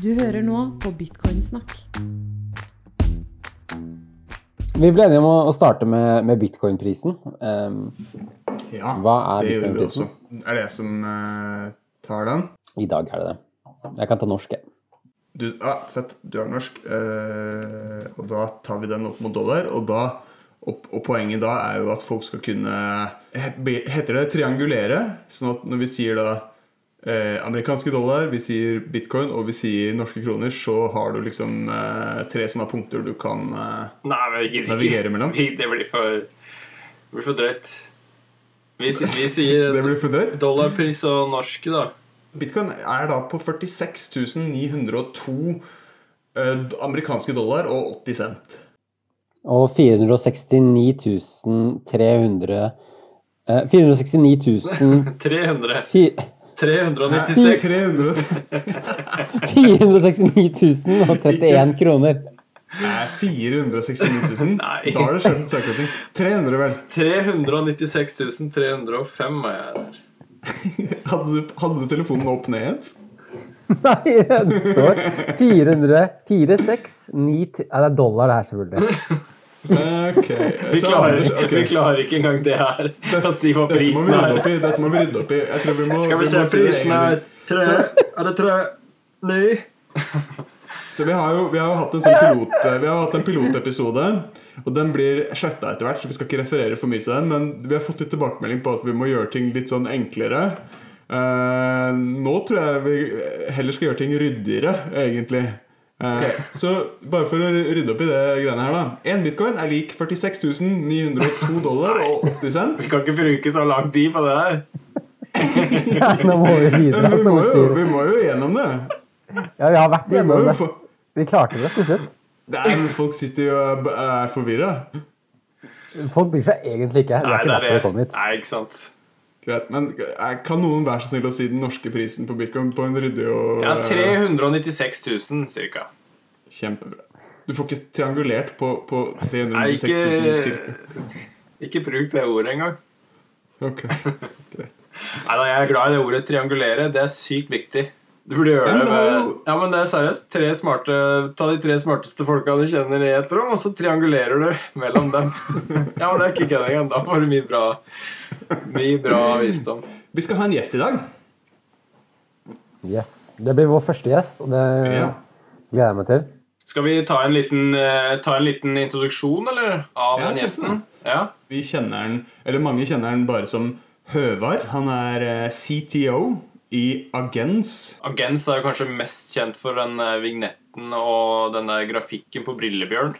Du hører nå på Bitcoinsnakk. Vi ble enige om å- starte med, med bitcoin-prisen. Um, Ja, Hva er det gjorde vi også. Er det jeg som uh, tar den? I dag er det det. Jeg kan ta norsk, jeg. Du, ah, fett, du er norsk. Uh, og da tar vi den opp mot dollar. Og, da, og, og poenget da er jo at folk skal kunne Heter det triangulere? Sånn at når vi sier da eh, amerikanske dollar, vi sier bitcoin og vi sier norske kroner, så har du liksom eh, tre sånne punkter du kan eh, Nei, Navigere mellom? Vi- Det blir for, det blir for drøyt. Vi, vi sier Det blir for drøyt. dollarpris og norske, da. Bitcoin er da på 46 902 eh, amerikanske dollar og 80 cent. Og 469 300 eh, 469 000 300. fi- 396. 300 469 031 kroner. Nei, 469 000? Nei. Da har det skjedd en saklig ting. 300, vel. 396 305 er jeg der. Hadde du, hadde du telefonen opp ned, igjen? Nei, det står 400 46 9 Ja, det er dollar, det her, selvfølgelig. Ok. Vi klarer, okay. vi klarer ikke engang det her. Å si hva prisen er. Dette må vi rydde opp i. Jeg tror vi må, Skal vi vi se, prisen er tre Er det tre Ny? Så vi har jo, vi har jo hatt en sånn pilot Vi har hatt en pilotepisode, og den blir sletta etter hvert, så vi skal ikke referere for mye til den, men vi har fått litt tilbakemelding på at vi må gjøre ting litt sånn enklere. Uh, nå tror jeg vi heller skal gjøre ting ryddigere, egentlig. Eh, Så bare for å rydde opp i det greiene her, da. Én bitcoin er lik 46 902 dollar og 80 cent. Vi kan ikke bruke så lang tid på det her. Ja, nå må vi videre, vi må jo, vi må jo gjennom det. Ja, vi har vært jo det. Vi klarte det til slutt. Nei, men folk sitter jo og er forvirra. Folk bryr seg egentlig ikke. Det er ikke derfor vi kom hit. Nei, ikke sant. Greit, men eh, Kan noen være så snill å si den norske prisen på bitcoin på en ryddig og Ja, eh, 396 000 cirka. Kjempebra. Du får ikke triangulert på, på Nei, 396 000 cirka. ikke bruk det ordet engang. Ok, greit. Nei da, jeg er glad i det ordet triangulere. Det er sykt viktig. Du burde gjøre Ja, men det med Ja, men det er seriøst. Tre smarte, ta de tre smarteste folka du kjenner i et rom, og så triangulerer du mellom dem. ja, men det er ikke kødd engang. Da får du mye bra Mye bra visdom. Vi skal ha en gjest i dag. Yes. Det blir vår første gjest, og det Ja. gleder jeg meg til. Skal vi ta en liten, eh, ta en liten introduksjon, eller? Av Ja, den gjesten? Ja. Vi kjenner den, eller Mange kjenner den bare som Høvar. Han er eh, CTO i Agens. Agens er jo kanskje mest kjent for den eh, vignetten og den der grafikken på Brillebjørn.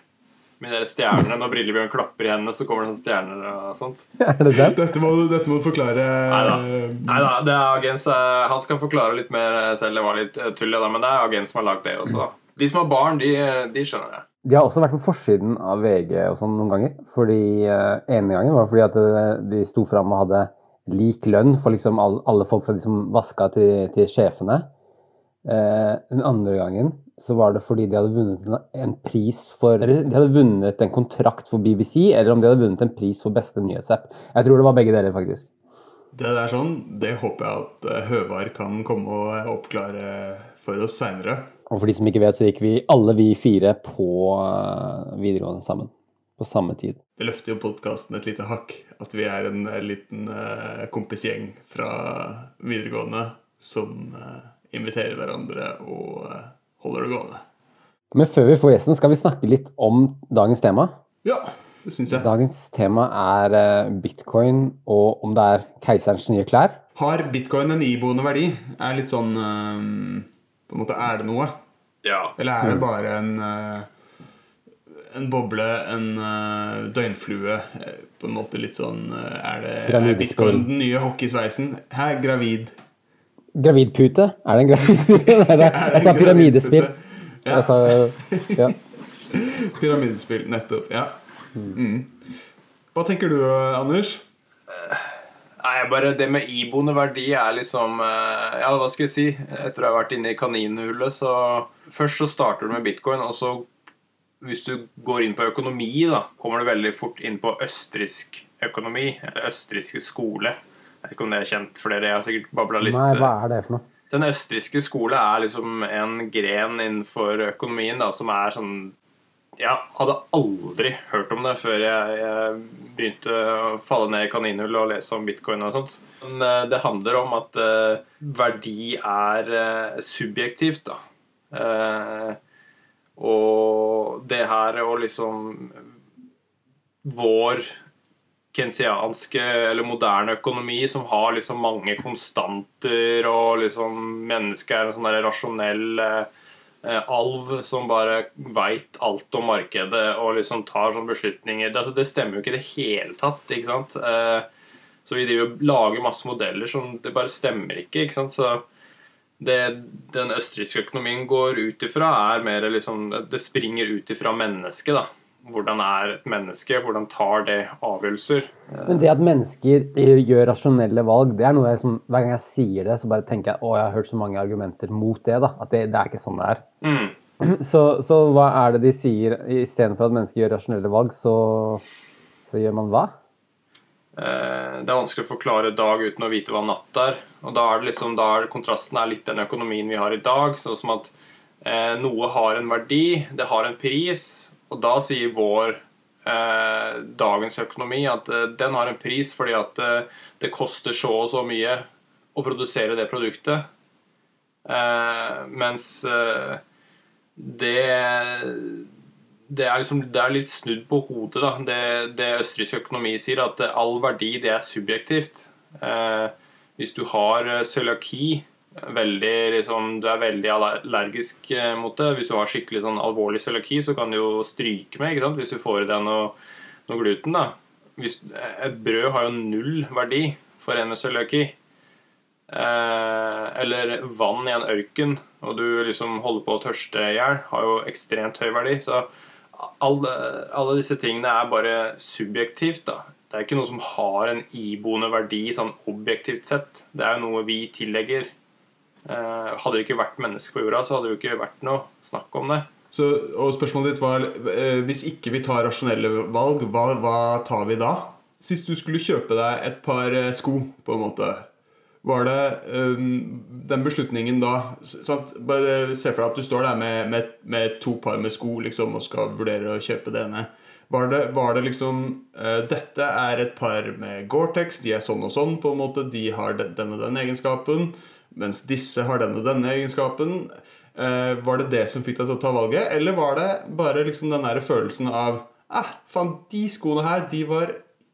Med de stjernene Når Brillebjørn klapper i hendene, så kommer det sånne stjerner og sånt. Er det? Dette må, dette må du forklare. Det er Agens Han skal forklare litt mer selv. Det var litt tull, da, men det er Agens som har lagd det også. da. De som har barn, de, de skjønner det. De har også vært på forsiden av VG og sånn noen ganger. Fordi uh, ene gangen var det fordi at eh, de sto fram og hadde lik lønn for liksom all, alle folk fra de som vaska til, til sjefene. Uh, den andre gangen så var det fordi de hadde vunnet en, en pris for Eller de hadde vunnet en kontrakt for BBC, eller om de hadde vunnet en pris for beste nyhetsapp. Jeg tror det var begge deler, faktisk. Det der sånn, det håper jeg at Høvar kan komme og oppklare for oss seinere. Og for de som ikke vet, så gikk vi alle vi fire på eh, videregående sammen. På samme tid. Det løfter jo podkasten et lite hakk. At vi er en eh, liten eh, kompisgjeng fra videregående som inviterer hverandre og holder det gående. Men før vi får gjesten, skal vi snakke litt om dagens tema. Ja, det syns jeg. Dagens tema er bitcoin og om det er keiserens nye klær. Har bitcoin en iboende verdi? Er litt sånn eh, På en måte, er det noe? Ja. Eller er det bare en eh, en boble, en eh, døgnflue? eh, På en måte litt sånn Er det er bitcoin den nye hockeysveisen? Hæ, gravid? Gravidpute? Er det en gravidpute? Nei, det, jeg sa pyramidespill. Ja. Jeg sa, ja. Pyramidespill, nettopp. Ja. Mm. Hva tenker du, Anders? Nei, bare Det med iboende verdi er liksom eh, Ja, hva skal jeg si? Etter å ha vært inne i kaninhullet, så Først så starter du med bitcoin, og så hvis du går inn på økonomi, da, kommer du veldig fort inn på østerriksk økonomi, eller østerrikske skole. Jeg vet ikke om det er kjent for dere, jeg har sikkert babla litt. Nei, hva er det for noe? Den østerrikske skole er liksom en gren innenfor økonomien da, som er sånn Jeg hadde aldri hørt om det før jeg, begynte å falle ned i kaninhull og lese om bitcoin og sånt. Men eh, det handler om at eh, verdi er eh, subjektivt, da. Og det her og liksom Vår kensianske eller moderne økonomi som har liksom mange konstanter, og liksom mennesket er en sånn rasjonell eh, alv som bare veit alt om markedet og liksom tar sånne beslutninger. Det, altså, det stemmer jo ikke i det hele tatt, ikke sant. Eh, så vi driver og lager masse modeller som det bare stemmer ikke, ikke sant. Så det den østerrikske økonomien går ut ifra, er mer liksom Det springer ut ifra mennesket, da. Hvordan er et menneske? Hvordan tar det avgjørelser? Men det at mennesker gjør rasjonelle valg, det er noe jeg som, hver gang jeg sier det, så bare tenker jeg å, jeg har hørt så mange argumenter mot det. da, At det, det er ikke sånn det er. Mm. Så, så hva er det de sier? Istedenfor at mennesker gjør rasjonelle valg, så, så gjør man hva? Eh, Det er vanskelig å forklare dag uten å vite hva natt er. Og da er det liksom, da er kontrasten er litt den økonomien vi har i dag. Sånn som at eh, noe har en verdi, det har en pris, og da sier vår eh, dagens økonomi at eh, den har en pris fordi at eh, det koster så og så mye å produsere det produktet. Eh, mens eh, det det er, liksom, det er litt snudd på hodet, da. Det, det østerriksk økonomi sier, at all verdi, det er subjektivt. Eh, hvis du har eh, cøliaki, veldig, liksom, du er veldig allergisk eh, mot det Hvis du har skikkelig sånn alvorlig cøliaki, så kan du jo stryke med hvis du får i deg noe, noe gluten. da. Hvis, et brød har jo null verdi for en med cøliaki. Eh, eller vann i en ørken, og du liksom holder på å tørste i hjel, har jo ekstremt høy verdi. Så alle, alle disse tingene er bare subjektivt. da. Det er ikke noe som har en iboende verdi sånn objektivt sett. Det er jo noe vi tillegger. Eh, hadde det ikke vært mennesker på jorda, så hadde det jo ikke vært noe snakk om det. Så, og spørsmålet ditt var eh, Hvis ikke vi tar rasjonelle valg, hva, hva tar vi da? Sist du skulle kjøpe deg et par eh, sko, på en måte Var det eh, den beslutningen da sant? Bare se for deg at du står der med, med, med to par med sko liksom, og skal vurdere å kjøpe det ene. Var det, var det liksom uh, Dette er et par med Gore-Tex, de er sånn og sånn, på en måte. De har den og den egenskapen. Mens disse har denne og denne egenskapen. Eh, var det det som fikk deg til å ta valget, eller var det bare liksom den der følelsen av eh, faen, de skoene her, de var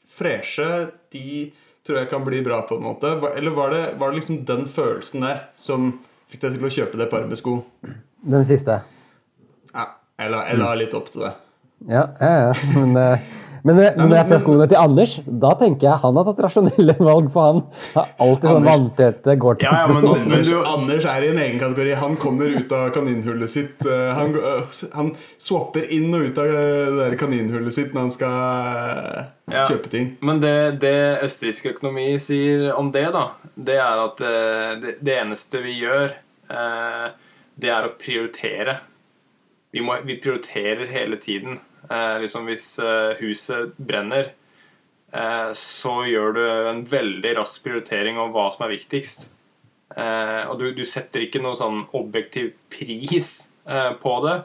freshe, de tror jeg kan bli bra, på en måte. Eller var det, var det liksom den følelsen der som fikk deg til å kjøpe det paret med sko? Den siste. Ja, jeg la, jeg la litt opp til det. Ja, ja, ja. Men, eh, men, Nei, men når jeg ser skoene til Anders, da tenker jeg han har tatt rasjonelle valg, for han har alltid sånn vanntette går til Ja, ja, men- men Anders, du- Anders er i en egen kategori. Han kommer ut av kaninhullet sitt. eh, Han, øh, han swapper inn og ut av eh, det der kaninhullet sitt når han skal eh, Ja. kjøpe ting. Men det, det østerriksk økonomi sier om det, da, det er at eh, det, det eneste vi gjør, eh, det er å prioritere. Vi, må, vi prioriterer hele tiden. Eh, liksom Hvis eh, huset brenner, eh, så gjør du en veldig rask prioritering om hva som er viktigst. Eh, og du, du setter ikke noe sånn objektiv pris eh, på det,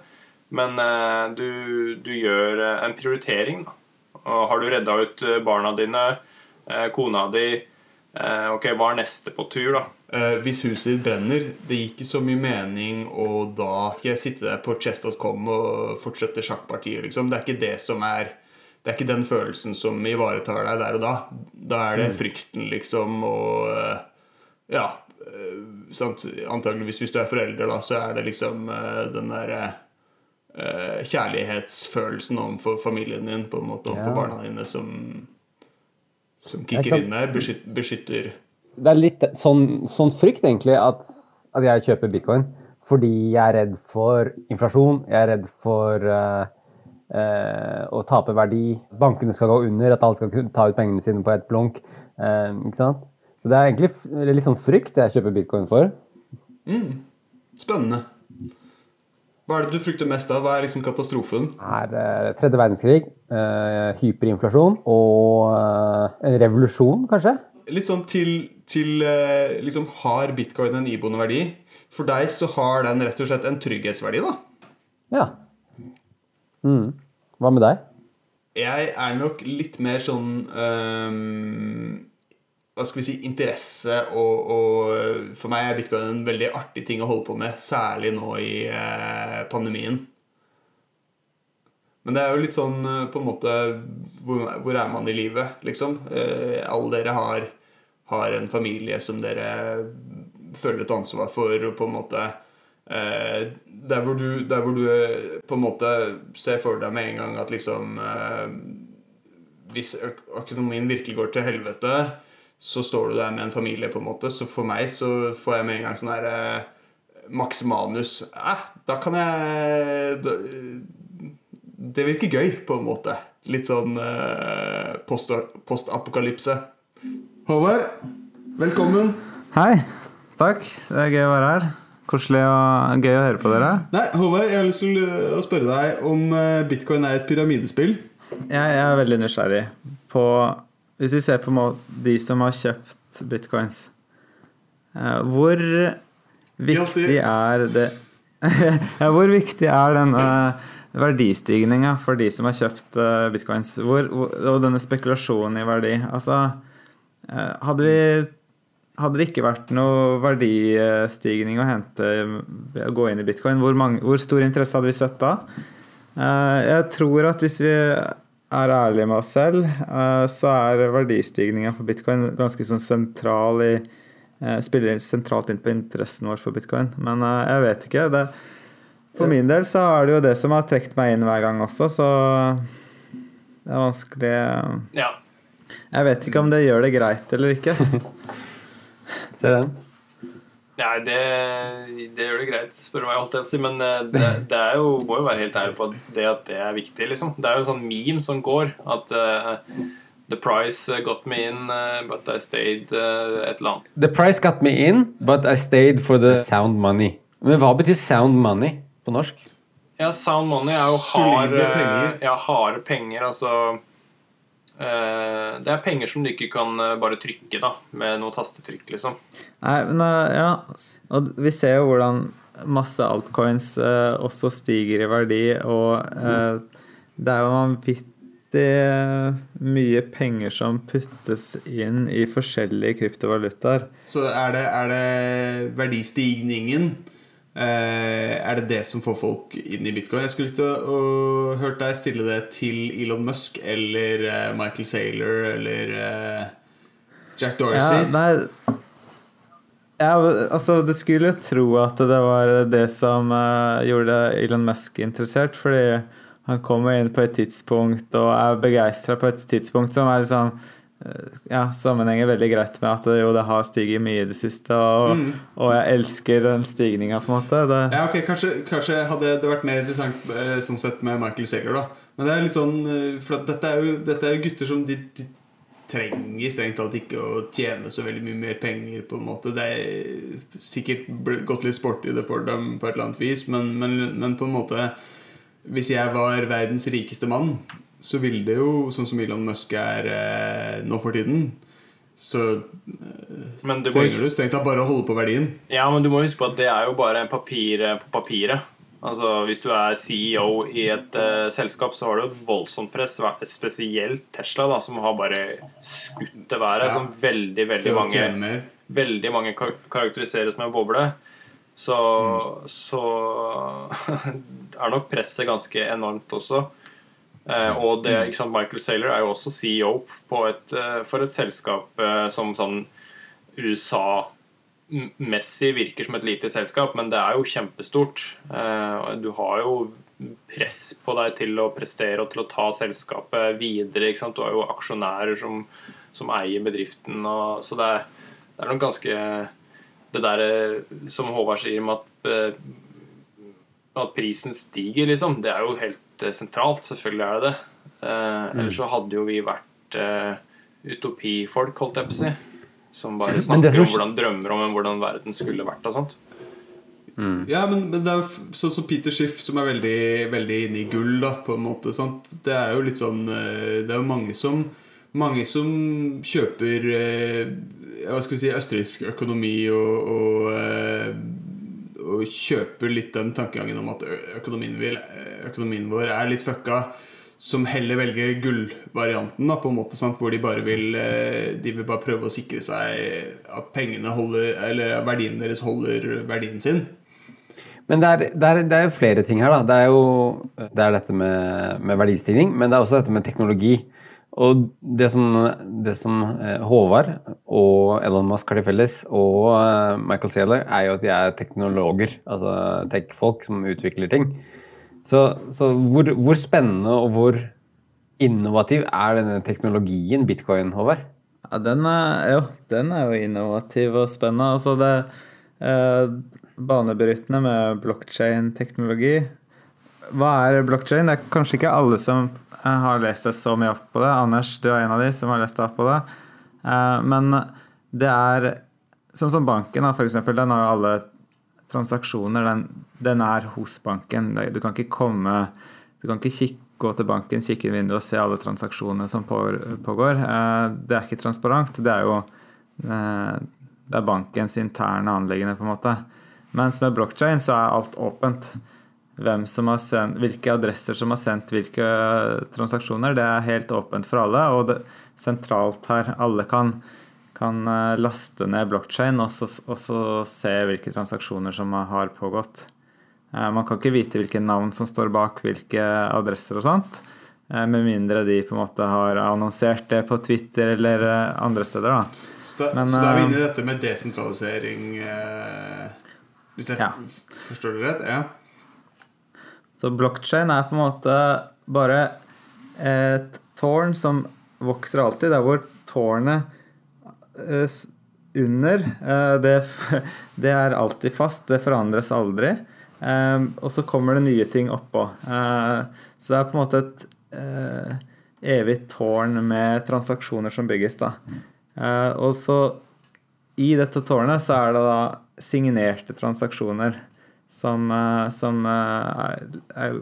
men eh, du, du gjør en prioritering. da. Og har du redda ut barna dine, kona di Ok, hva er neste på tur, da? Eh, hvis huset ditt brenner, det gir ikke så mye mening å da skal jeg sitte der på chess.com og fortsette sjakkpartiet, liksom. Det er ikke det som er Det er ikke den følelsen som ivaretar deg der og da. Da er det frykten, liksom, og uh, Ja. Uh, sant? Antakeligvis hvis du er forelder, da, så er det liksom den derre kjærlighetsfølelsen overfor familien din, på en måte, overfor Ja. barna dine, som som kicker inn der. Beskyt, beskytter Det er litt sånn, sånn frykt, egentlig, at, at jeg kjøper bitcoin. Fordi jeg er redd for inflasjon, jeg er redd for uh, uh, å tape verdi. Bankene skal gå under, at alle skal kunne ta ut pengene sine på ett blunk. Uh, ikke sant? Så det er egentlig litt sånn frykt jeg kjøper bitcoin for. Mm. Spennende. Hva er det du frykter mest av? Hva er liksom katastrofen? er eh, tredje verdenskrig, hyperinflasjon og en revolusjon, kanskje. Litt sånn til, til eh, liksom, Har bitcoin en iboende verdi? For deg så har den rett og slett en trygghetsverdi, da. Ja. Mm. Hva med deg? Jeg er nok litt mer sånn um, Hva skal vi si interesse og, og For meg er bitcoin en veldig artig ting å holde på med, særlig nå i uh, pandemien. Men det er jo litt sånn eh, på en måte Hvor, hvor er man i livet, liksom? Eh, alle dere har, har en familie som dere føler et ansvar for, og på en måte eh, der, hvor du, der hvor du eh, på en måte ser for deg med en gang at liksom eh, Hvis økonomien virkelig går til helvete, så står du der med en familie, på en måte. Så for meg så får jeg med en gang sånn derre Max Manus eh, Da kan jeg da, det virker gøy, på en måte. Litt sånn eh, post- postapokalypse. Håvard, velkommen. Hei. Takk. Det er gøy å være her. Koselig og gøy å høre på dere. Nei, Håvard, jeg har lyst til å spørre deg om eh, bitcoin er et pyramidespill. Jeg, jeg er veldig nysgjerrig på Hvis vi ser på de som har kjøpt bitcoins eh, Hvor viktig er det ja, Hvor viktig er denne verdistigninga for de som har kjøpt eh, bitcoins? Hvor, og denne spekulasjonen i verdi? Altså, eh, hadde vi hadde det ikke vært noe verdistigning å hente ved å gå inn i bitcoin, hvor, mange, hvor stor interesse hadde vi sett da? Eh, Jeg tror at hvis vi er ærlige med oss selv, så er verdistigninga på bitcoin ganske sånn sentral i Spiller sentralt inn på interessen vår for bitcoin. Men jeg vet ikke. Det, for min del så er det jo det som har trukket meg inn hver gang også, så det er vanskelig eh, Ja. Jeg vet ikke om det gjør det greit eller ikke. Ser den? Nei, det, det gjør det greit, spør du meg. holdt jeg på å si Men eh, det, det er jo, må jo være helt ærlig på det at det er viktig. liksom Det er jo en sånn meme som går at uh, The price got me in, eh, but I stayed uh, et eller annet. The price got me in, but I stayed for the sound money. Men hva betyr sound money på norsk? Ja, sound money er jo hard, eh, penger. Ja, harde penger. Altså eh, Det er penger som du ikke kan eh, bare trykke da med noe tastetrykk, liksom. Nei, men ja Og vi ser jo hvordan masse altcoins også stiger i verdi, og eh, det er jo vanvittig mye penger som puttes inn i forskjellige kryptovalutaer. Så er det, er det verdistigningen Er det det som får folk inn i bitcoin? Jeg skulle ikke hørt deg stille det til Elon Musk eller eh, Michael Saylor eller eh, Jack Dorsey. Ja, nei ja, altså Du skulle jo tro at det var det som uh, gjorde Elon Musk interessert, fordi han kommer inn på et tidspunkt og er begeistra på et tidspunkt som er liksom eh, ja, sammenhenger veldig greit med at jo, det har stiget mye i det siste, og, og jeg elsker den stigninga, på en måte. Det, Ja, ok, Kanskje, kanskje hadde det vært mer interessant eh, sånn sett med Michael Saylor, da. Men det er litt sånn eh, For dette er jo dette er jo gutter som de, de trenger strengt talt ikke å tjene så veldig mye mer penger, på en måte. Det er sikkert gått litt sport i det for dem på et eller annet vis, men, men, men på en måte Hvis jeg var verdens rikeste mann, så vil det jo, sånn som Elon Musk er eh, nå for tiden, så Men du må trenger du strengt tatt bare å holde på verdien. Ja, men du må huske på at det er jo bare papir på papiret. Altså, Hvis du er CEO i et uh, selskap, så har du et voldsomt press. Spesielt Tesla, da, som har bare skutt til været. Ja. Som veldig, veldig mange, veldig mange kar- karakteriseres med boble. Så, så er nok presset ganske enormt også. Eh, og det, ikke sant, Michael Saylor er jo også CEO på et, eh, for et selskap eh, som sånn USA-messig virker som et lite selskap, men det er jo kjempestort. Du har jo press på deg til å prestere og til å ta selskapet videre. Du har jo aksjonærer som, som eier bedriften. Og, så det er, det er nok ganske Det der eh, som Håvard sier om at at prisen stiger, liksom, det er jo helt eh, sentralt. Selvfølgelig er det det. Eh, Ellers så hadde jo vi vært eh, utopifolk, holdt jeg på å si. Som bare snakker som- om hvordan drømmer om hvordan verden skulle vært og sånt. Ja, men, men det er jo sånn som Peter Schiff, som er veldig, veldig inne i gull, da, på en måte. Sant? Det er jo litt sånn Det er jo mange som mange som kjøper eh, hva skal vi si, østerriksk økonomi og, og, eh, og kjøper litt den tankegangen om at økonomien, vil, økonomien vår er litt fucka, som heller velger gullvarianten, da, på en måte, sant? hvor de bare vil De vil bare prøve å sikre seg at pengene holder Eller verdien deres holder verdien sin. Men det er, det, er, det er jo flere ting her. da. Det er jo det er dette med, med verdistigning, men det er også dette med teknologi. Og det som, det som eh, Håvard og Elon Musk har til felles, og eh, Michael Saylor, er jo at de er teknologer. Altså tech-folk som utvikler ting. Så, så hvor, hvor spennende og hvor innovativ er denne teknologien bitcoin, Håvard? Ja, den er, jo, den er jo innovativ og spennende. Altså det eh, banebrytende med blokkjein-teknologi. Hva er blockchain? Det er kanskje ikke alle som eh, har lest seg så mye opp på det. Anders, du er en av de som har lest deg opp på det. Eh, men det er sånn som banken, for eksempel. Den har jo alle transaksjoner. Den, den er hos banken. Du kan ikke komme Du kan ikke kikke, gå til banken, kikke i vinduet og se alle transaksjonene som pågår. Eh, Det er ikke transparent. Det er jo det er bankens interne anliggende, på en måte. Mens med blokkjein så er alt åpent. Hvem som har sendt, hvilke adresser som har sendt hvilke transaksjoner, det er helt åpent for alle. Og det, sentralt her, alle kan, kan eh, laste ned blokkjein og, så- og så se hvilke transaksjoner som har pågått. Eh, Man kan ikke vite hvilke navn som står bak hvilke adresser og sånt. eh, Med mindre de på en måte har annonsert det på Twitter eller eh, andre steder. da. Så da, Men, så da er vi eh, inne i dette med desentralisering eh, Hvis jeg Ja. forstår det rett? Ja. Så blokkjein er på en måte bare et tårn som vokser alltid. Der hvor tårnet eh, under, eh, det, det er alltid fast. Det forandres aldri. Eh, og så kommer det nye ting oppå. Eh, så det er på en måte et evig tårn med transaksjoner som bygges, da. Og så i dette tårnet så er det da signerte transaksjoner som, eh, som eh, er,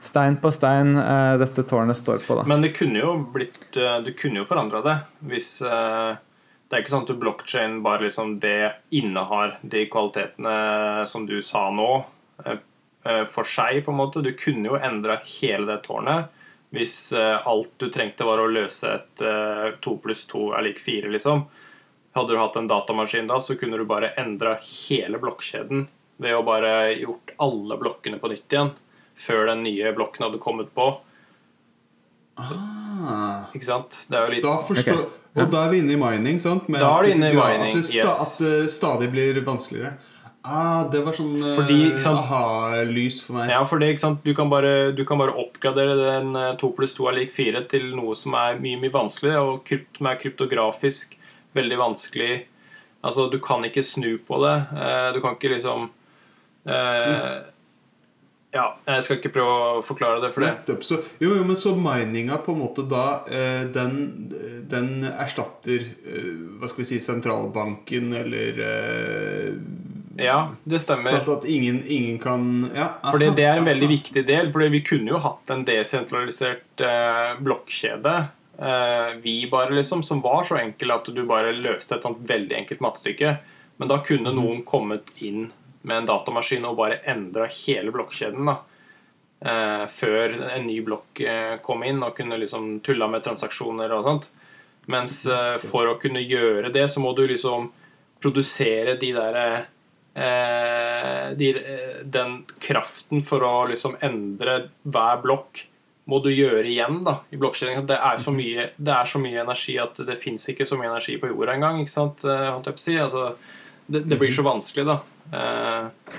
stein på stein eh, dette tårnet står på, da. Men det kunne jo blitt Du kunne jo forandra det hvis Det er ikke sånn at blokkjede bare liksom det innehar de kvalitetene som du sa nå, for seg, på en måte. Du kunne jo endra hele det tårnet hvis alt du trengte, var å løse et eh, to pluss to er lik fire, liksom. Hadde du hatt en datamaskin da, så kunne du bare endra hele blokkjeden ved å bare gjort alle blokkene på nytt igjen før den nye blokken hadde kommet på. Ah, Ikke sant? Det er jo litt da forstår okay. Og da er vi inne i mining, sant? Med Da er du inne i mining, At det, sta, yes. at det stadig blir vanskeligere. Ah, det var sånn eh, aha-lys for meg. Ja, for det, ikke sant? Du kan bare, du kan bare oppgradere den eh, 2 pluss 2 er lik 4 til noe som er mye mye vanskeligere, og krypt, som er kryptografisk veldig vanskelig. Altså, du kan ikke snu på det. Eh, Du kan ikke liksom eh, Ja, jeg skal ikke prøve å forklare det for det. Nettopp. Så, jo, jo, men så mininga på en måte da eh, den, den erstatter eh, Hva skal vi si sentralbanken eller Ja, det stemmer. Sånn at ingen, ingen kan ja, aha, Fordi det er en veldig aha. viktig del. Fordi vi kunne jo hatt en desentralisert eh, blokkjede. Eh, vi bare, liksom, som var så enkel at du bare løste et sånt veldig enkelt mattestykke. Men da kunne noen kommet inn med en datamaskin og bare endra hele blokkjeden. da. Eh, før en ny blokk eh, kom inn og kunne liksom tulla med transaksjoner og sånt. Mens eh, for å kunne gjøre det, så må du liksom produsere de derre eh, de, eh, Den kraften for å liksom endre hver blokk må du gjøre igjen da, i blokkjeden. Det er så mye, det er så mye energi at det fins ikke så mye energi på jorda engang. ikke sant, eh, holdt jeg på å si. Altså, det, det blir så vanskelig, da. Eh,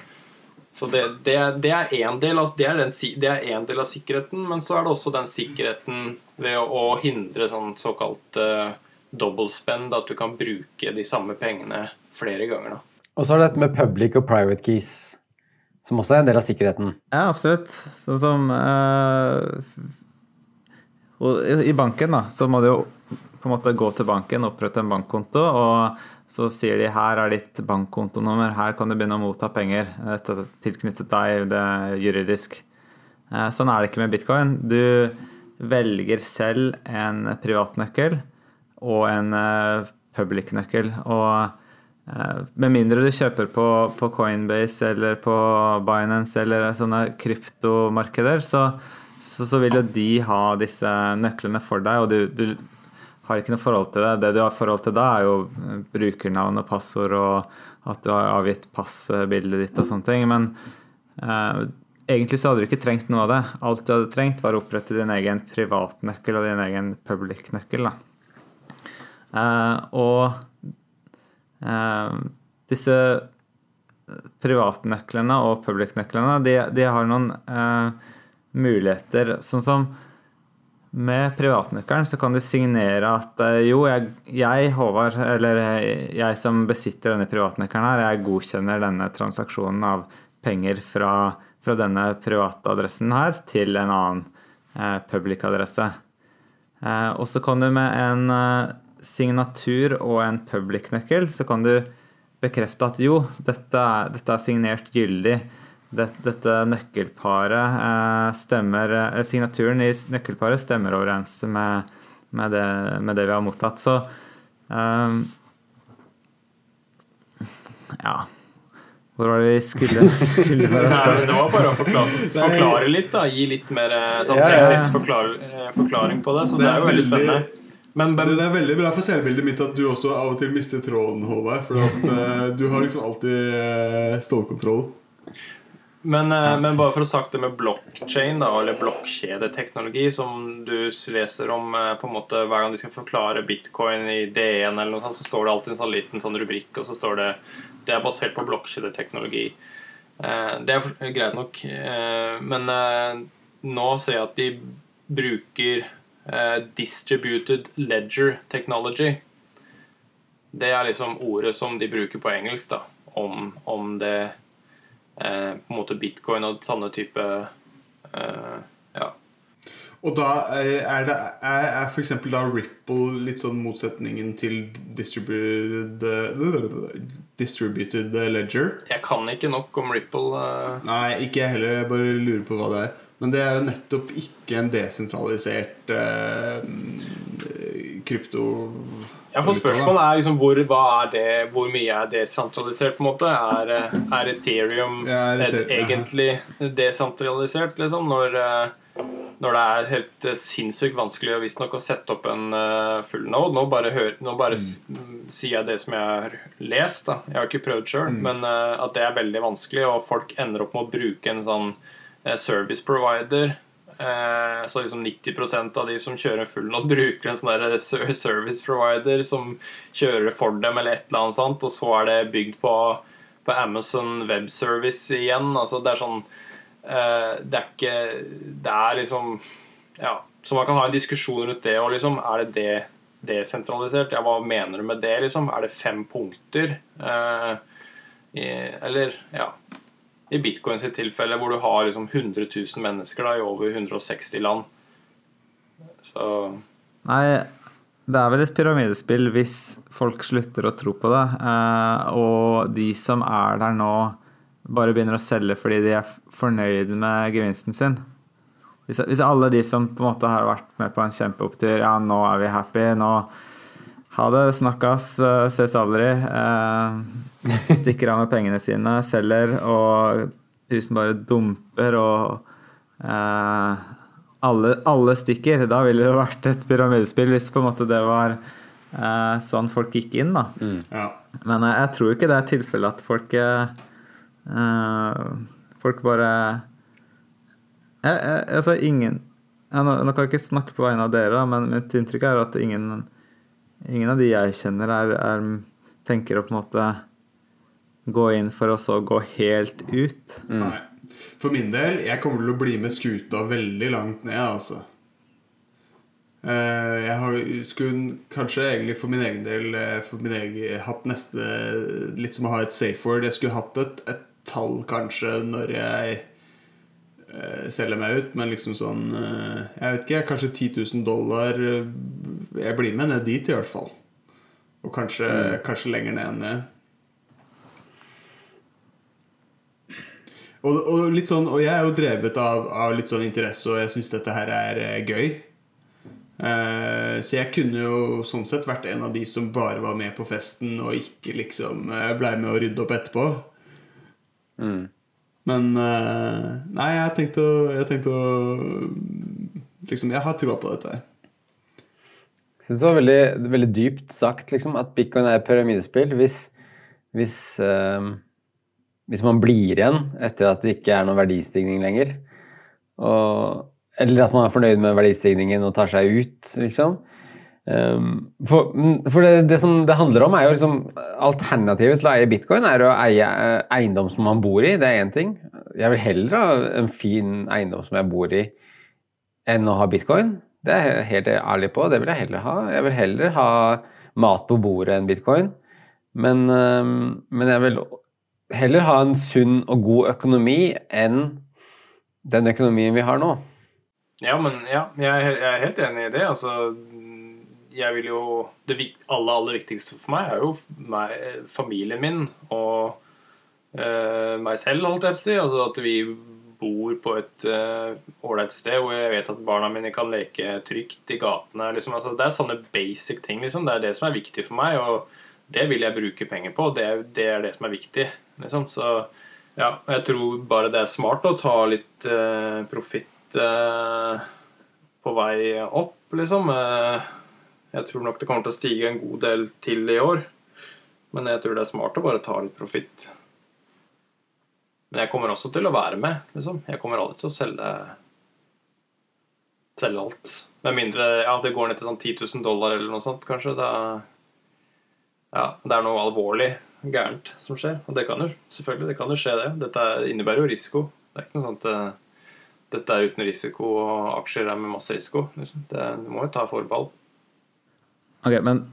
så det, det, det er én del, altså det er den det er en del av sikkerheten, men så er det også den sikkerheten ved å, å hindre sånn såkalt uh, dobbeltspend, at du kan bruke de samme pengene flere ganger. da. Og så er det dette med public og private keys, som også er en del av sikkerheten. Ja, absolutt. Sånn som uh, i- I banken da, så må du jo på en måte gå til banken, opprette en bankkonto, og så sier de her er ditt bankkontonummer, her kan du begynne å motta penger. Dette er tilknyttet deg, det er juridisk. Eh, Sånn er det ikke med bitcoin. Du, velger selv en privatnøkkel og en eh, public-nøkkel. Og eh, med mindre du kjøper på, på Coinbase eller på Binance eller sånne kryptomarkeder, så, så, så vil jo de ha disse nøklene for deg, og du, du har ikke noe forhold til det. Det du har forhold til da, er jo eh, brukernavn og passord og at du har avgitt passbildet ditt og sånne ting. Men eh, egentlig så hadde du ikke trengt noe av det. Alt du hadde trengt, var å opprette din egen privatnøkkel og din egen public-nøkkel. Eh, og eh, disse privatnøklene og public-nøklene, de, de, har noen eh, muligheter. Sånn som med privatnøkkelen så kan du signere at eh, jo, jeg, jeg, Håvard, eller jeg som besitter denne privatnøkkelen her, jeg godkjenner denne transaksjonen av penger fra, fra denne private adressen her til en annen eh, public-adresse. Eh, og så kan du med en eh, signatur og en public-nøkkel, så kan du bekrefte at jo, dette, dette er signert gyldig dette nøkkelparet eh, stemmer eh, Signaturen i nøkkelparet stemmer overens med, med, det, med det, vi har mottatt. Så um, Ja. Hvor var det vi skulle, skulle være? Nei, det var bare å forklare, forklare litt, da. Gi litt mer sånn teknisk forklar, forklaring på det. Så det er jo veldig spennende. Men, men, det er veldig bra for selvbildet mitt at du også av og til mister tråden, Håvard. For at, du har liksom alltid stålkontroll. Men, eh, men, bare for å sagt det med blockchain, da, eller blokkjedeteknologi, som du leser om eh, på en måte hver gang de skal forklare bitcoin i D1, eller noe sånt, så står det alltid en sånn liten sånn rubrikk, og så står det det er basert på blokkjedeteknologi. Eh, det er greit nok, men nå ser jeg at de bruker distributed ledger technology. Det er liksom ordet som de bruker på engelsk da, om, om det Eh, på en måte bitcoin og sånne type eh, ja. Og da er, det, er, er f.eks. da Ripple litt sånn motsetningen til distributed, distributed ledger? Jeg kan ikke nok om Ripple. Uh... Nei, ikke jeg heller. Jeg bare lurer på hva det er. Men det er jo nettopp ikke en desentralisert uh, krypto... Ja, for Spørsmålet er liksom hvor, er det, hvor mye er desentralisert? på en måte? Er, eh, er Ethereum ja, er egentlig desentralisert, liksom? Når, eh, når, det er helt eh, sinnssykt vanskelig visstnok å sette opp en full node. Nå bare, hør, nå bare mm. sier jeg det som jeg har lest. da. Jeg har ikke prøvd sjøl, mm. men at det er veldig vanskelig, og folk ender opp med å bruke en sånn service provider så liksom 90% av de som kjører full node, bruker en sånn service provider som kjører for dem, eller et eller annet sånt, og så er det bygd på, på Amazon Web Service igjen. Altså det er sånn eh, Det er ikke Det er liksom Ja. Så man kan ha en diskusjon rundt det, òg, liksom Er det det desentralisert? Ja, hva mener du med det, liksom? Er det fem punkter? Eh, eller Ja i bitcoin sitt tilfelle, hvor du har liksom 100 000 mennesker da, i over 160 land. Så Nei, det er vel et pyramidespill hvis folk slutter å tro på det. Eh, og de som er der nå, bare begynner å selge fordi de er fornøyd med gevinsten sin. Hvis, alle de som på en måte har vært med på en kjempeopptur, ja, nå er vi happy, nå ha det, snakkes, eh, ses aldri. Eh, stikker av med pengene sine, selger, og prisen bare dumper, og eh, alle, alle, stikker. Da ville det vært et pyramidespill hvis på en måte det var eh, sånn folk gikk inn, da. Mm. Ja. Men jeg, jeg tror ikke det er tilfellet at folk eh, Folk bare jeg, jeg, Altså, ingen jeg, nå, nå, kan jeg ikke snakke på vegne av dere, men mitt inntrykk er at ingen, ingen av de jeg kjenner, er, er tenker å på en måte gå inn for å så gå helt ut. Mm. Nei. For min del, jeg kommer til å bli med skuta veldig langt ned, altså. Eh, jeg skulle kanskje egentlig for min egen del eh, for min egen, hatt neste Litt som å ha et safe word. Jeg skulle hatt et, et tall kanskje når jeg uh, selger meg ut, men liksom sånn uh, Jeg vet ikke, kanskje 10 000 dollar. Jeg blir med ned dit, i hvert fall. Og kanskje, mm. kanskje lenger ned enn det. Og, og, litt sånn, og jeg er jo drevet av, av litt sånn interesse, og jeg syns dette her er gøy. Eh, så jeg kunne jo sånn sett vært en av de som bare var med på festen og ikke liksom eh, blei med å rydde opp etterpå. Mm. Men eh, Nei, jeg tenkte å, jeg tenkte å Liksom, jeg har trua på dette her. Jeg synes det var veldig, veldig dypt sagt liksom, at bitcoin er pyramidespill. Hvis, hvis, øh, hvis man blir igjen etter at det ikke er noen verdistigning lenger, og, eller at man er fornøyd med verdistigningen og tar seg ut, liksom. Um, for for det, det som det handler om, er jo liksom Alternativet til å eie bitcoin er å eie eh, eiendom som man bor i. Det er én ting. Jeg vil heller ha en fin eiendom som jeg bor i, enn å ha bitcoin. Det er jeg helt ærlig på. Det vil jeg heller ha. Jeg vil heller ha mat på bordet enn bitcoin. Men, um, men jeg vil heller ha en sunn og god økonomi enn den økonomien vi har nå. Ja, men ja, jeg er helt enig i det. Altså, jeg vil jo Det aller, aller viktigste for meg er jo meg, familien min og eh, meg selv, holdt jeg på å si. Altså at vi bor på et ålreit uh, sted hvor jeg vet at barna mine kan leke trygt i gatene. Liksom. Altså, det er sånne basic ting. Liksom. Det er det som er viktig for meg, og det vil jeg bruke penger på. Det, det er det som er viktig. Liksom. Så ja, jeg tror bare det er smart å ta litt uh, profitt uh, på vei opp, liksom. Eh, jeg tror nok det kommer til å stige en god del til i år. Men jeg tror det er smart å bare ta litt profitt. Men jeg kommer også til å være med, liksom. Jeg kommer aldri til å selge selge alt. Med mindre ja, det går ned til sånn 10 000 dollar eller noe sånt, kanskje. Da, ja, det er noe alvorlig gærent som skjer. Og det kan jo selvfølgelig det kan jo skje, det. Dette er- innebærer jo risiko. Det er ikke noe sånt eh, dette er uten risiko, og aksjer er med masse risiko. Liksom. Det, du må jo ta forbehold. Ok, men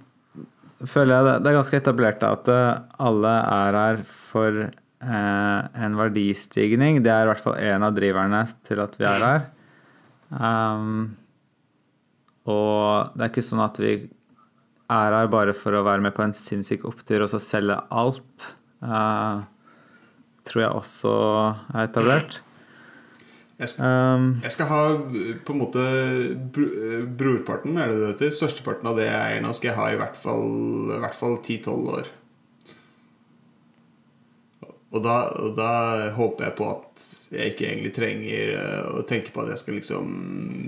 føler jeg det, det er ganske etablert da, at eh, alle er her for eh, en verdistigning. Det er i hvert fall en av driverne til at vi er her. Um, og det er ikke sånn at vi er her bare for å være med på en sinnssyk opptur og så selge alt. Uh, tror jeg også er etablert. Jeg skal, Um, jeg skal ha på en måte eh, brorparten, er det det heter? Størsteparten av det jeg eier nå, skal jeg ha i hvert fall, i hvert fall 10-12 år. Og da, og da håper jeg på at jeg ikke egentlig trenger eh, å tenke på at jeg skal liksom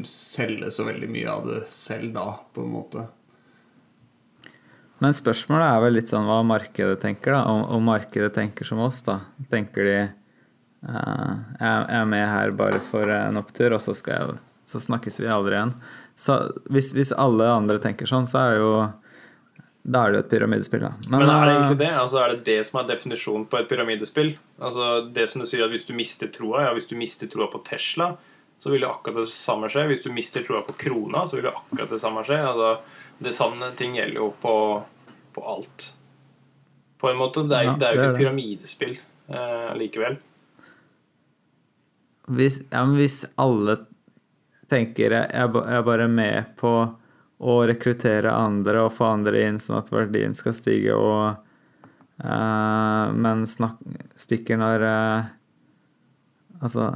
selge så veldig mye av det selv da, på en måte. Men spørsmålet er vel litt sånn hva markedet tenker, da. Om, om markedet tenker som oss, da. Tenker de jeg, jeg er med her bare for en opptur, og så, jeg, så snakkes vi aldri igjen. Så hvis, hvis alle andre tenker sånn, så er det jo Da er det jo et pyramidespill, da. Men, er det eh, egentlig det? Altså, er det det som er definisjonen på et pyramidespill? Altså, det som du sier at Hvis du mister troa, ja, hvis du mister troa på Tesla, så vil det akkurat det samme skje. Hvis du mister troa på krona, så vil det akkurat det samme skje. Altså, det sanne ting gjelder jo på, på alt. På en måte. Det er, Ja, det er jo ikke et pyramidespill eh, likevel. Hvis, ja, hvis alle tenker jeg jeg er bare med på å rekruttere andre og få andre inn sånn at verdien skal stige, og uh, men snak, stikker når uh, Altså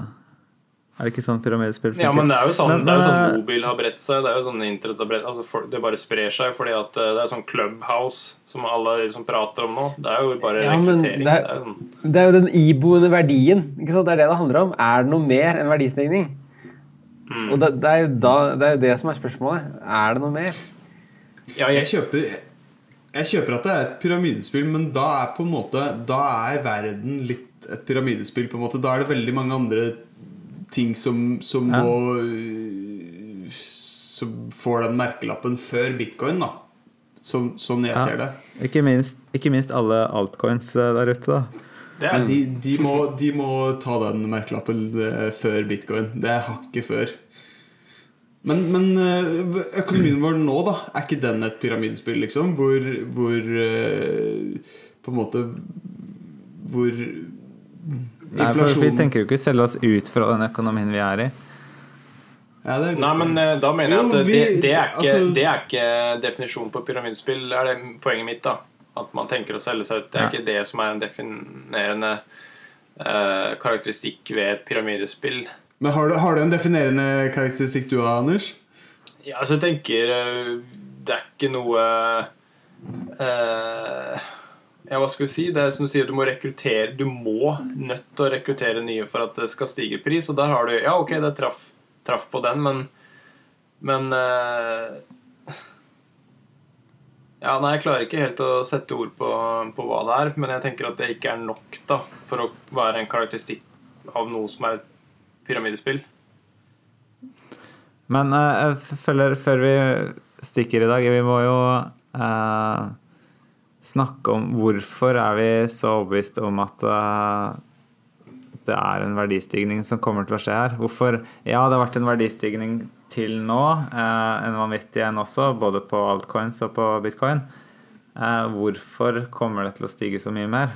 Er det ikke sånn pyramidespill Ja, men det er jo sånn, Men, det er jo sånn eh, mobil har bredt seg. Det er jo sånn internett har bredt altså for, Det bare sprer seg fordi at eh, det er sånn clubhouse som alle liksom prater om nå. Det er jo bare Ja, rekruttering. det er- Det er sånn Det er jo den iboende verdien. Ikke sant? Det er det det handler om. Er det noe mer enn verdistigning? Og det, det, er jo da, det er jo det som er spørsmålet. Er det noe mer? Ja, Jeg jeg, kjøper, jeg kjøper at det er et pyramidespill, men da er på en måte Da er verden litt et pyramidespill. på en måte Da er det veldig mange andre ting som, som Ja. må Som får den merkelappen før bitcoin, da. Sånn, sånn jeg Ja. ser det. Ikke minst, ikke minst alle altcoins eh, der ute, da. det er, de, de, må, de må ta den merkelappen eh, før bitcoin. Det er hakket før. Men, men eh, økonomien vår nå, da, er ikke den et pyramidespill, liksom? Hvor, hvor På en måte Hvor Nei, for Vi tenker jo ikke selge oss ut fra den økonomien vi er i. ja, det er. Nei, men eh, da mener jeg at det, vi- det, er ikke, altså- det er ikke definisjonen på pyramidespill. Er det poenget mitt, da? At man tenker å selge seg ut. Det er Ja. ikke det som er en definerende uh, karakteristikk ved et pyramidespill. Men har du, har du en definerende karakteristikk du har, Anders? Ja, altså jeg tenker uh, Det er ikke noe eh, Ja, hva skal vi si? Det er som du sier, du må rekruttere Du må nødt til å rekruttere nye for at det skal stige pris. Og der har du Ja, ok, det traff, traff på den, men Men eh, Ja, nei, jeg klarer ikke helt å sette ord på, på hva det er, men jeg tenker at det ikke er nok da for å være en karakteristikk av noe som er pyramidespill. Men eh, jeg føler før vi stikker i dag, vi må jo eh, snakke om hvorfor er vi så overbevist om at eh, det er en verdistigning som kommer til å skje her. Hvorfor Ja, det har vært en verdistigning til nå, eh, en vanvittig en også, både på altcoins og på bitcoin. Eh, hvorfor kommer det til å stige så mye mer?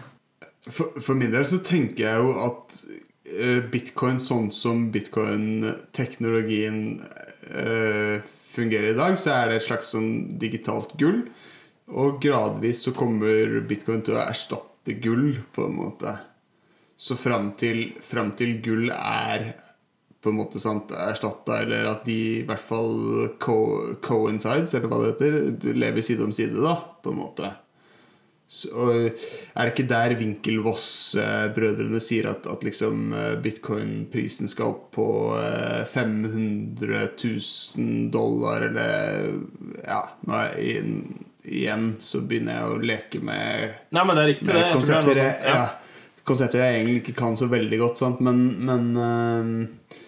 For, for min del så tenker jeg jo at bitcoin sånn som bitcoin-teknologien fungerer i dag, så er det et slags sånn digitalt gull. Og gradvis så kommer bitcoin til å erstatte gull, på en måte. Så fram til, fram til gull er på en måte sant, erstatta, eller at de i hvert fall co coincides, eller hva det heter, lever side om side, da, på en måte. Så, er det ikke der Winkelvoss-brødrene sier at, at liksom eh, bitcoin-prisen skal opp på eh, 500 000 dollar, eller Ja, nå er jeg, igjen så begynner jeg å leke med Nei, men det er riktig, det. er konsepter, jeg, ja. ja, konsepter jeg egentlig ikke kan så veldig godt, sant? men, men uh,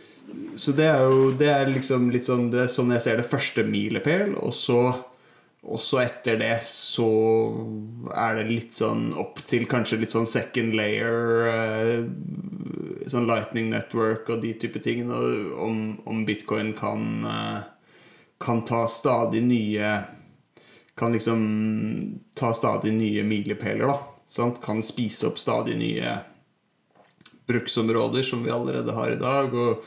Så det er jo det er liksom litt sånn Det er sånn jeg ser det første milepæl, og så også etter det så er det litt sånn opp til kanskje litt sånn second layer eh, Sånn Lightning Network og de type tingene. Om, om bitcoin kan eh, Kan ta stadig nye Kan liksom ta stadig nye milepæler, da. Sant? Kan spise opp stadig nye bruksområder som vi allerede har i dag. Og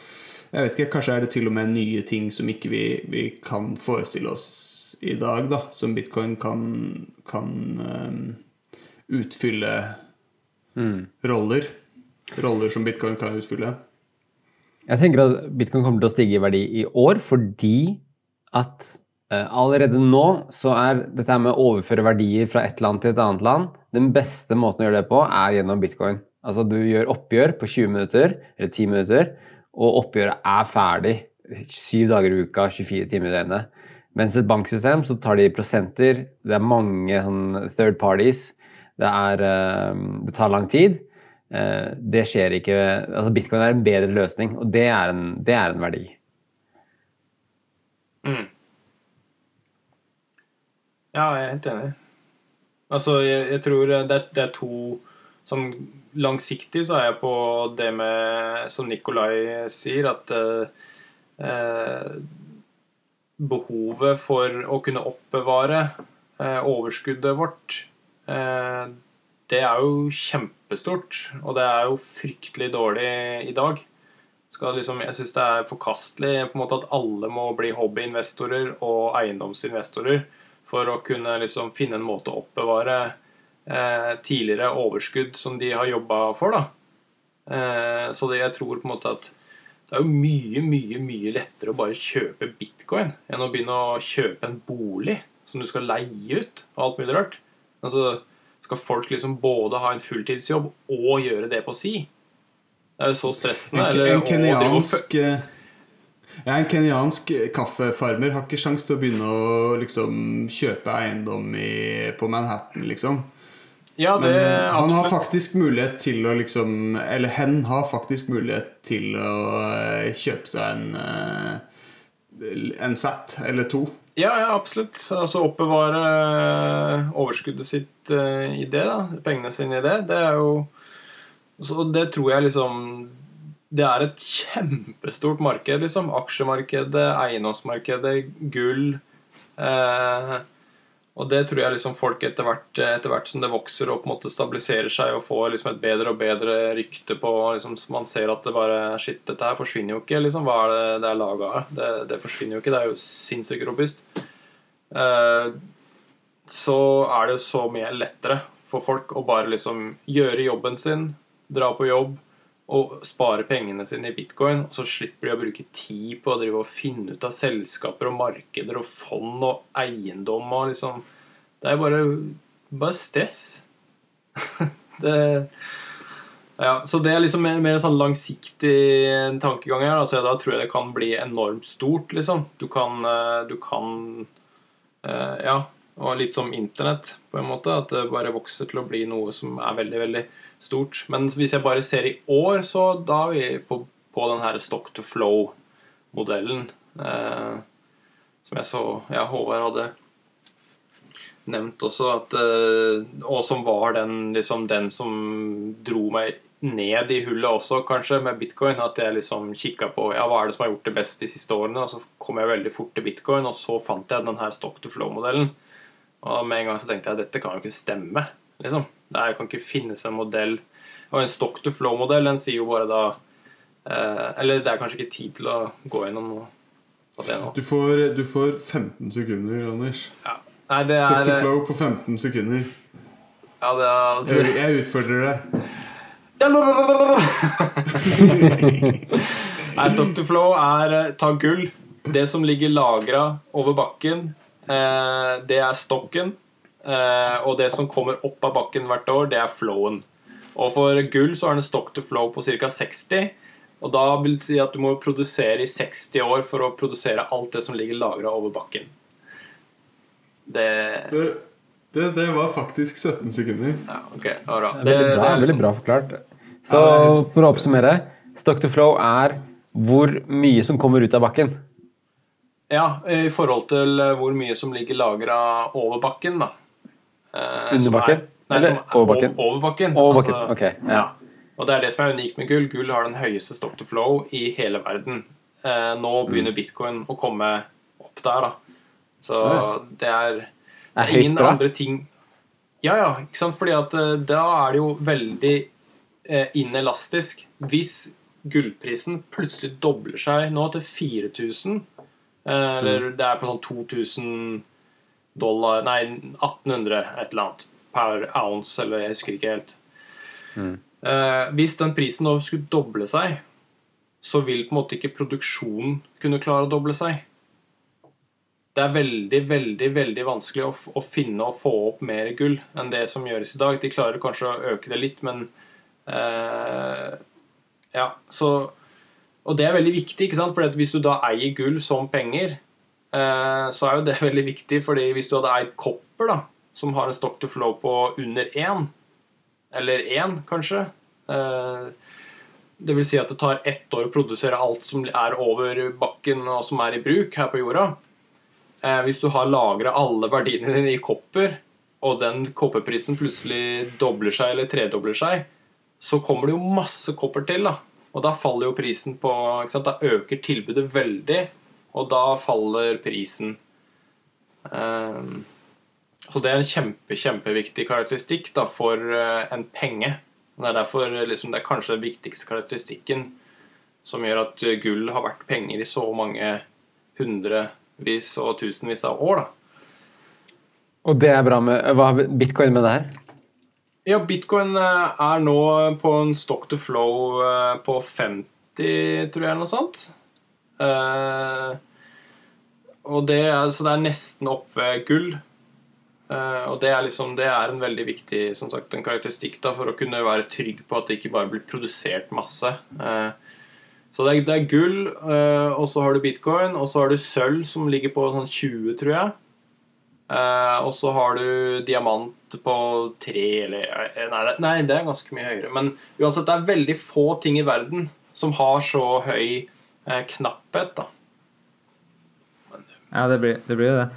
jeg vet ikke, kanskje er det til og med nye ting som ikke vi, vi kan forestille oss i dag, da. Som bitcoin kan, kan um, utfylle roller. Roller som bitcoin kan utfylle. Jeg tenker at bitcoin kommer til å stige i verdi i år fordi at allerede nå så er dette med å overføre verdier fra et land til et annet land Den beste måten å gjøre det på er gjennom bitcoin. Altså du gjør oppgjør på 20 minutter eller 10 minutter, og oppgjøret er ferdig 7 dager i uka, 24 timer i døgnet. Mens et banksystem så tar de prosenter, det er mange sånn third parties, det, er, eh, det tar lang tid. Eh, Det skjer ikke altså Bitcoin er en bedre løsning, og det er en, det er en verdi. Mm. Ja, jeg er helt enig. Altså, jeg, jeg tror det er, det er to Sånn langsiktig så er jeg på det med Som Nikolai sier, at eh, eh, behovet for å kunne oppbevare eh, overskuddet vårt eh, Det er jo kjempestort, og det er jo fryktelig dårlig i dag. Liksom, jeg syns det er forkastelig på en måte at alle må bli hobbyinvestorer og eiendomsinvestorer for å kunne liksom finne en måte å oppbevare eh, tidligere overskudd som de har jobba for. da. Eh, så det, jeg tror på en måte at det er jo mye, mye mye lettere å bare kjøpe bitcoin enn å begynne å kjøpe en bolig som du skal leie ut, og alt mulig rart. Altså, skal folk liksom både ha en fulltidsjobb og gjøre det på si? Det er jo så stressende. En, eller en kenyansk eh, ja, En kenyansk kaffefarmer har ikke sjanse til å begynne å liksom kjøpe eiendom i, på Manhattan, liksom. Ja, det Men er han har faktisk mulighet til å liksom Eller hen har faktisk mulighet til å eh, kjøpe seg en eh, En SAT eller to. Ja, ja, absolutt. Altså oppbevare overskuddet sitt eh, i det, da. Pengene sine i det. Det er jo Så det tror jeg liksom Det er et kjempestort marked, liksom. Aksjemarkedet, eiendomsmarkedet, gull. Eh, og det tror jeg liksom folk etter hvert, etter hvert som det vokser og på en måte stabiliserer seg og får liksom et bedre og bedre rykte på liksom, Man ser at det bare Shit, dette her forsvinner jo ikke. liksom Hva er det det er laga av? Det, det forsvinner jo ikke. Det er jo sinnssykt robust. Eh, så er det så mye lettere for folk å bare liksom gjøre jobben sin, dra på jobb og spare pengene sine i bitcoin, og så slipper de å bruke tid på å drive og finne ut av selskaper og markeder og fond og eiendom og liksom Det er bare, bare stress. det ja, så det er liksom mer, mer sånn langsiktig tankegang her. Altså, da tror jeg det kan bli enormt stort, liksom. Du kan, eh, du kan eh, Ja. Og litt som internett, på en måte. At det bare vokser til å bli noe som er veldig, veldig stort. Men hvis jeg bare ser i år, så da er vi på, på den her stock to flow-modellen. Eh, som jeg så ja, Håvard hadde nevnt også, at, eh, og som var den, liksom, den som dro meg ned i hullet også, kanskje, med bitcoin. At jeg liksom kikka på ja, hva er det som har gjort det best de siste årene. Og så kom jeg veldig fort til bitcoin, og så fant jeg den her stock to flow-modellen. Og med en gang så tenkte jeg dette kan jo ikke stemme. liksom. Det kan ikke finnes en modell Og en stock to flow-modell, den sier jo bare da eh, Eller det er kanskje ikke tid til å gå gjennom noe det. Du får, du får 15 sekunder, Anders. Ja. Nei, det Stock to er flow på 15 sekunder. Ja, det er Jeg, jeg utfordrer deg. Nei, stock to flow er eh, ta gull. Det som ligger lagra over bakken, eh, det er stokken. Eh, og det som kommer opp av bakken hvert år, det er flowen. Og for gull så er det stock to flow på ca. 60. Og da vil det si at du må produsere i 60 år for å produsere alt det som ligger lagra over bakken. Det Det, det, det var faktisk 17 sekunder. Ja, ok, det var bra. Det er veldig bra, er liksom- veldig bra forklart. Så for å oppsummere Stock to flow er hvor mye som kommer ut av bakken. Ja, i forhold til hvor mye som ligger lagra over bakken, da. Eh, Under er- bakken? Nei, Eller er over bakken? Over, bakken. Over bakken, Altså, okay, ja. ja. Og det er det som er unikt med gull. Gull har den høyeste stock to flow i hele verden. Eh, nå Mm. begynner bitcoin å komme opp der, da. Så Ja. det er, det er ingen bra? andre ting Ja, ja, ikke sant? Fordi at eh, da er det jo veldig eh, inelastisk. Hvis gullprisen plutselig dobler seg nå til 4000, eh, eller Mm. det er på sånn 2000 dollar Nei, 1800 et eller annet per ounce, eller jeg husker ikke helt. Eh, hvis den prisen nå skulle doble seg, så vil på en måte ikke produksjonen kunne klare å doble seg. Det er veldig, veldig veldig vanskelig å, å finne og få opp mer gull enn det som gjøres i dag. De klarer kanskje å øke det litt, men eh, Ja, så Og det er veldig viktig, ikke sant? For hvis du da eier gull som penger, så er jo det veldig viktig, fordi hvis du hadde eid kopper, da, som har en stock to flow på under én, eller én, kanskje eh, Det vil si at det tar ett år å produsere alt som er over bakken og som er i bruk her på jorda. Eh, hvis du har lagra alle verdiene dine i kopper, og den kopperprisen plutselig dobler seg eller tredobler seg, så kommer det jo masse kopper til. da. Og da faller jo prisen på? Da øker tilbudet veldig, og da faller prisen. Ehm, så det er en kjempe, kjempeviktig karakteristikk da, for eh, en penge. Det er derfor liksom, det er kanskje den viktigste karakteristikken som gjør at eh, gull har vært penger i så mange hundrevis og tusenvis av år. da. Og det er bra med Hva har bitcoin med det her? Ja, bitcoin eh, er nå på en stock to flow eh, på 50, tror jeg, eller noe sånt. Eh, og det er, så det er nesten oppe gull. Eh, og det er liksom Det er en veldig viktig sagt, en karakteristikk da, for å kunne være trygg på at det ikke bare blir produsert masse. Eh, så det er, det er gull, og så har du bitcoin, og så har du sølv, som ligger på sånn 20, tror jeg. Uh, og så har du diamant på tre eller nei, nei, det er ganske mye høyere. Men uansett, det er veldig få ting i verden som har så høy knapphet, da. Ja, det blir, det blir jo det.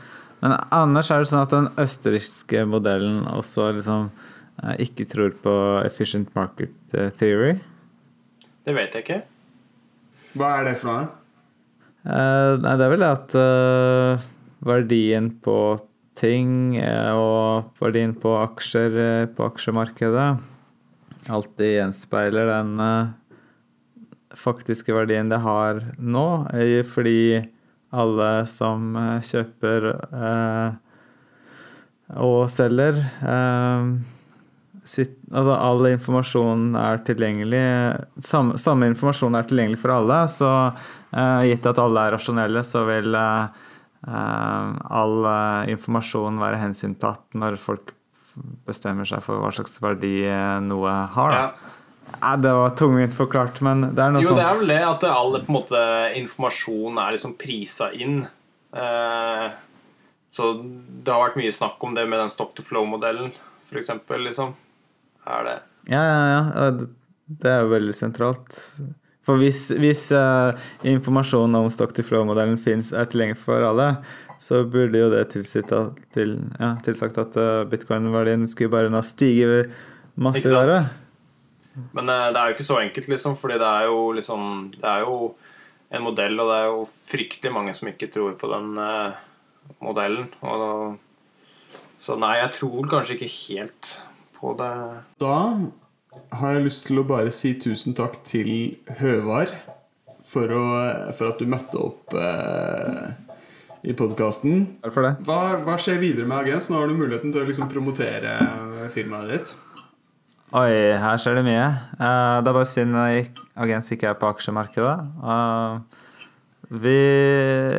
Men annars er det sånn at den østerrikske modellen også liksom eh, ikke tror på efficient market eh, theory. Det vet jeg ikke. Hva er det for noe? Eh, nei, det er vel det at eh, verdien på ting eh, og verdien på aksjer eh, på aksjemarkedet alltid gjenspeiler den eh, faktiske verdien det har nå, fordi alle som eh, kjøper eh, og selger, eh, sitt, altså all informasjon er tilgjengelig samme, samme informasjon er tilgjengelig for alle, så eh, gitt at alle er rasjonelle, så vil eh, all informasjon være hensyntatt når folk bestemmer seg for hva slags verdi noe har. Ja. Nei, det var tungvint forklart, men det er noe Jo, det er sånt. vel det at all på en måte, informasjon er liksom prisa inn. Eh, så det har vært mye snakk om det med den stock to flow-modellen, f.eks. Liksom. Er det Ja, ja, ja. det- er jo veldig sentralt. For hvis, hvis eh, informasjon om stock to flow-modellen finnes, er tilgjengelig for alle, så burde jo det tilsagt at, til, ja, tilsagt at eh, bitcoin-verdien skulle bare nå stige masse i året. Men eh, det er jo ikke så enkelt, liksom, fordi det er jo liksom Det er jo en modell, og det er jo fryktelig mange som ikke tror på den eh, modellen. Og, så nei, jeg tror kanskje ikke helt på det. Da har jeg lyst til å bare si tusen takk til Høvar for, å, for at du møtte opp eh, i podkasten. Hva, hva skjer videre med Agens? Nå har du muligheten til å liksom promotere firmaet ditt. Oi, her skjer det mye. Uh, det er bare synd Agens ikke er på aksjemarkedet. Uh, vi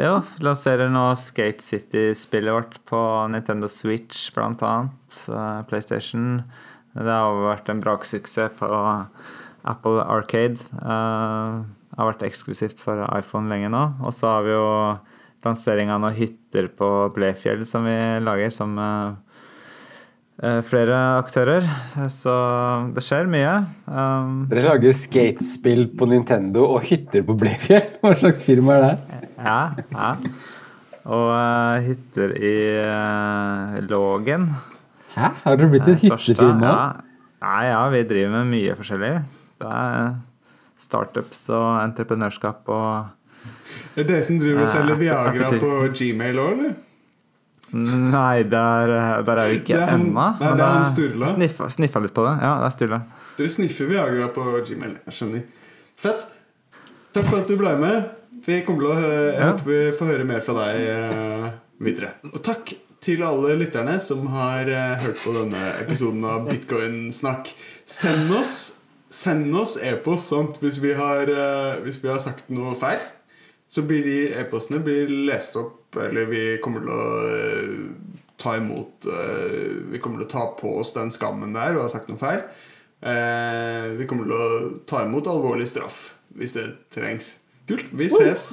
jo, lanserer nå Skate City-spillet vårt på Nintendo Switch, blant annet. eh, PlayStation. Det har vært en braksuksess på Apple Arcade. Det har vært eksklusivt for iPhone lenge nå. Og så har vi jo lansering av noen hytter på Blefjell som vi lager, som eh, flere aktører. Så det skjer mye. Um, Dere lager skatespill på Nintendo og hytter på Blefjell? Hva slags firma er det? ja, ja. Og uh, hytter i uh, Lågen. Hæ? Har dere blitt et Eh, hyttefirma? Ja. Nei, ja, vi driver med mye forskjellig. Det er startups og entreprenørskap og Det er dere som driver og Eh, selger Viagra på Gmail òg, eller? Nei, der, der er vi ikke ennå. det er han Sturla. Sniffa, sniffa litt på det. Ja, det er Sturla. Dere sniffer Viagra på Gmail. Jeg skjønner. Fett. Takk for at du ble med. Vi kommer til å høre, jeg Ja. håper vi får høre mer fra deg eh, videre. Og takk til alle lytterne som har eh, hørt på denne episoden av Bitcoin-snakk. Send oss Send oss e-post sant, hvis, vi har, eh, hvis vi har sagt noe feil. Så blir de e-postene lest opp, eller vi kommer til å eh, ta imot eh, Vi kommer til å ta på oss den skammen der og ha sagt noe feil. Eh, vi kommer til å ta imot alvorlig straff hvis det trengs. Kult. Vi ses.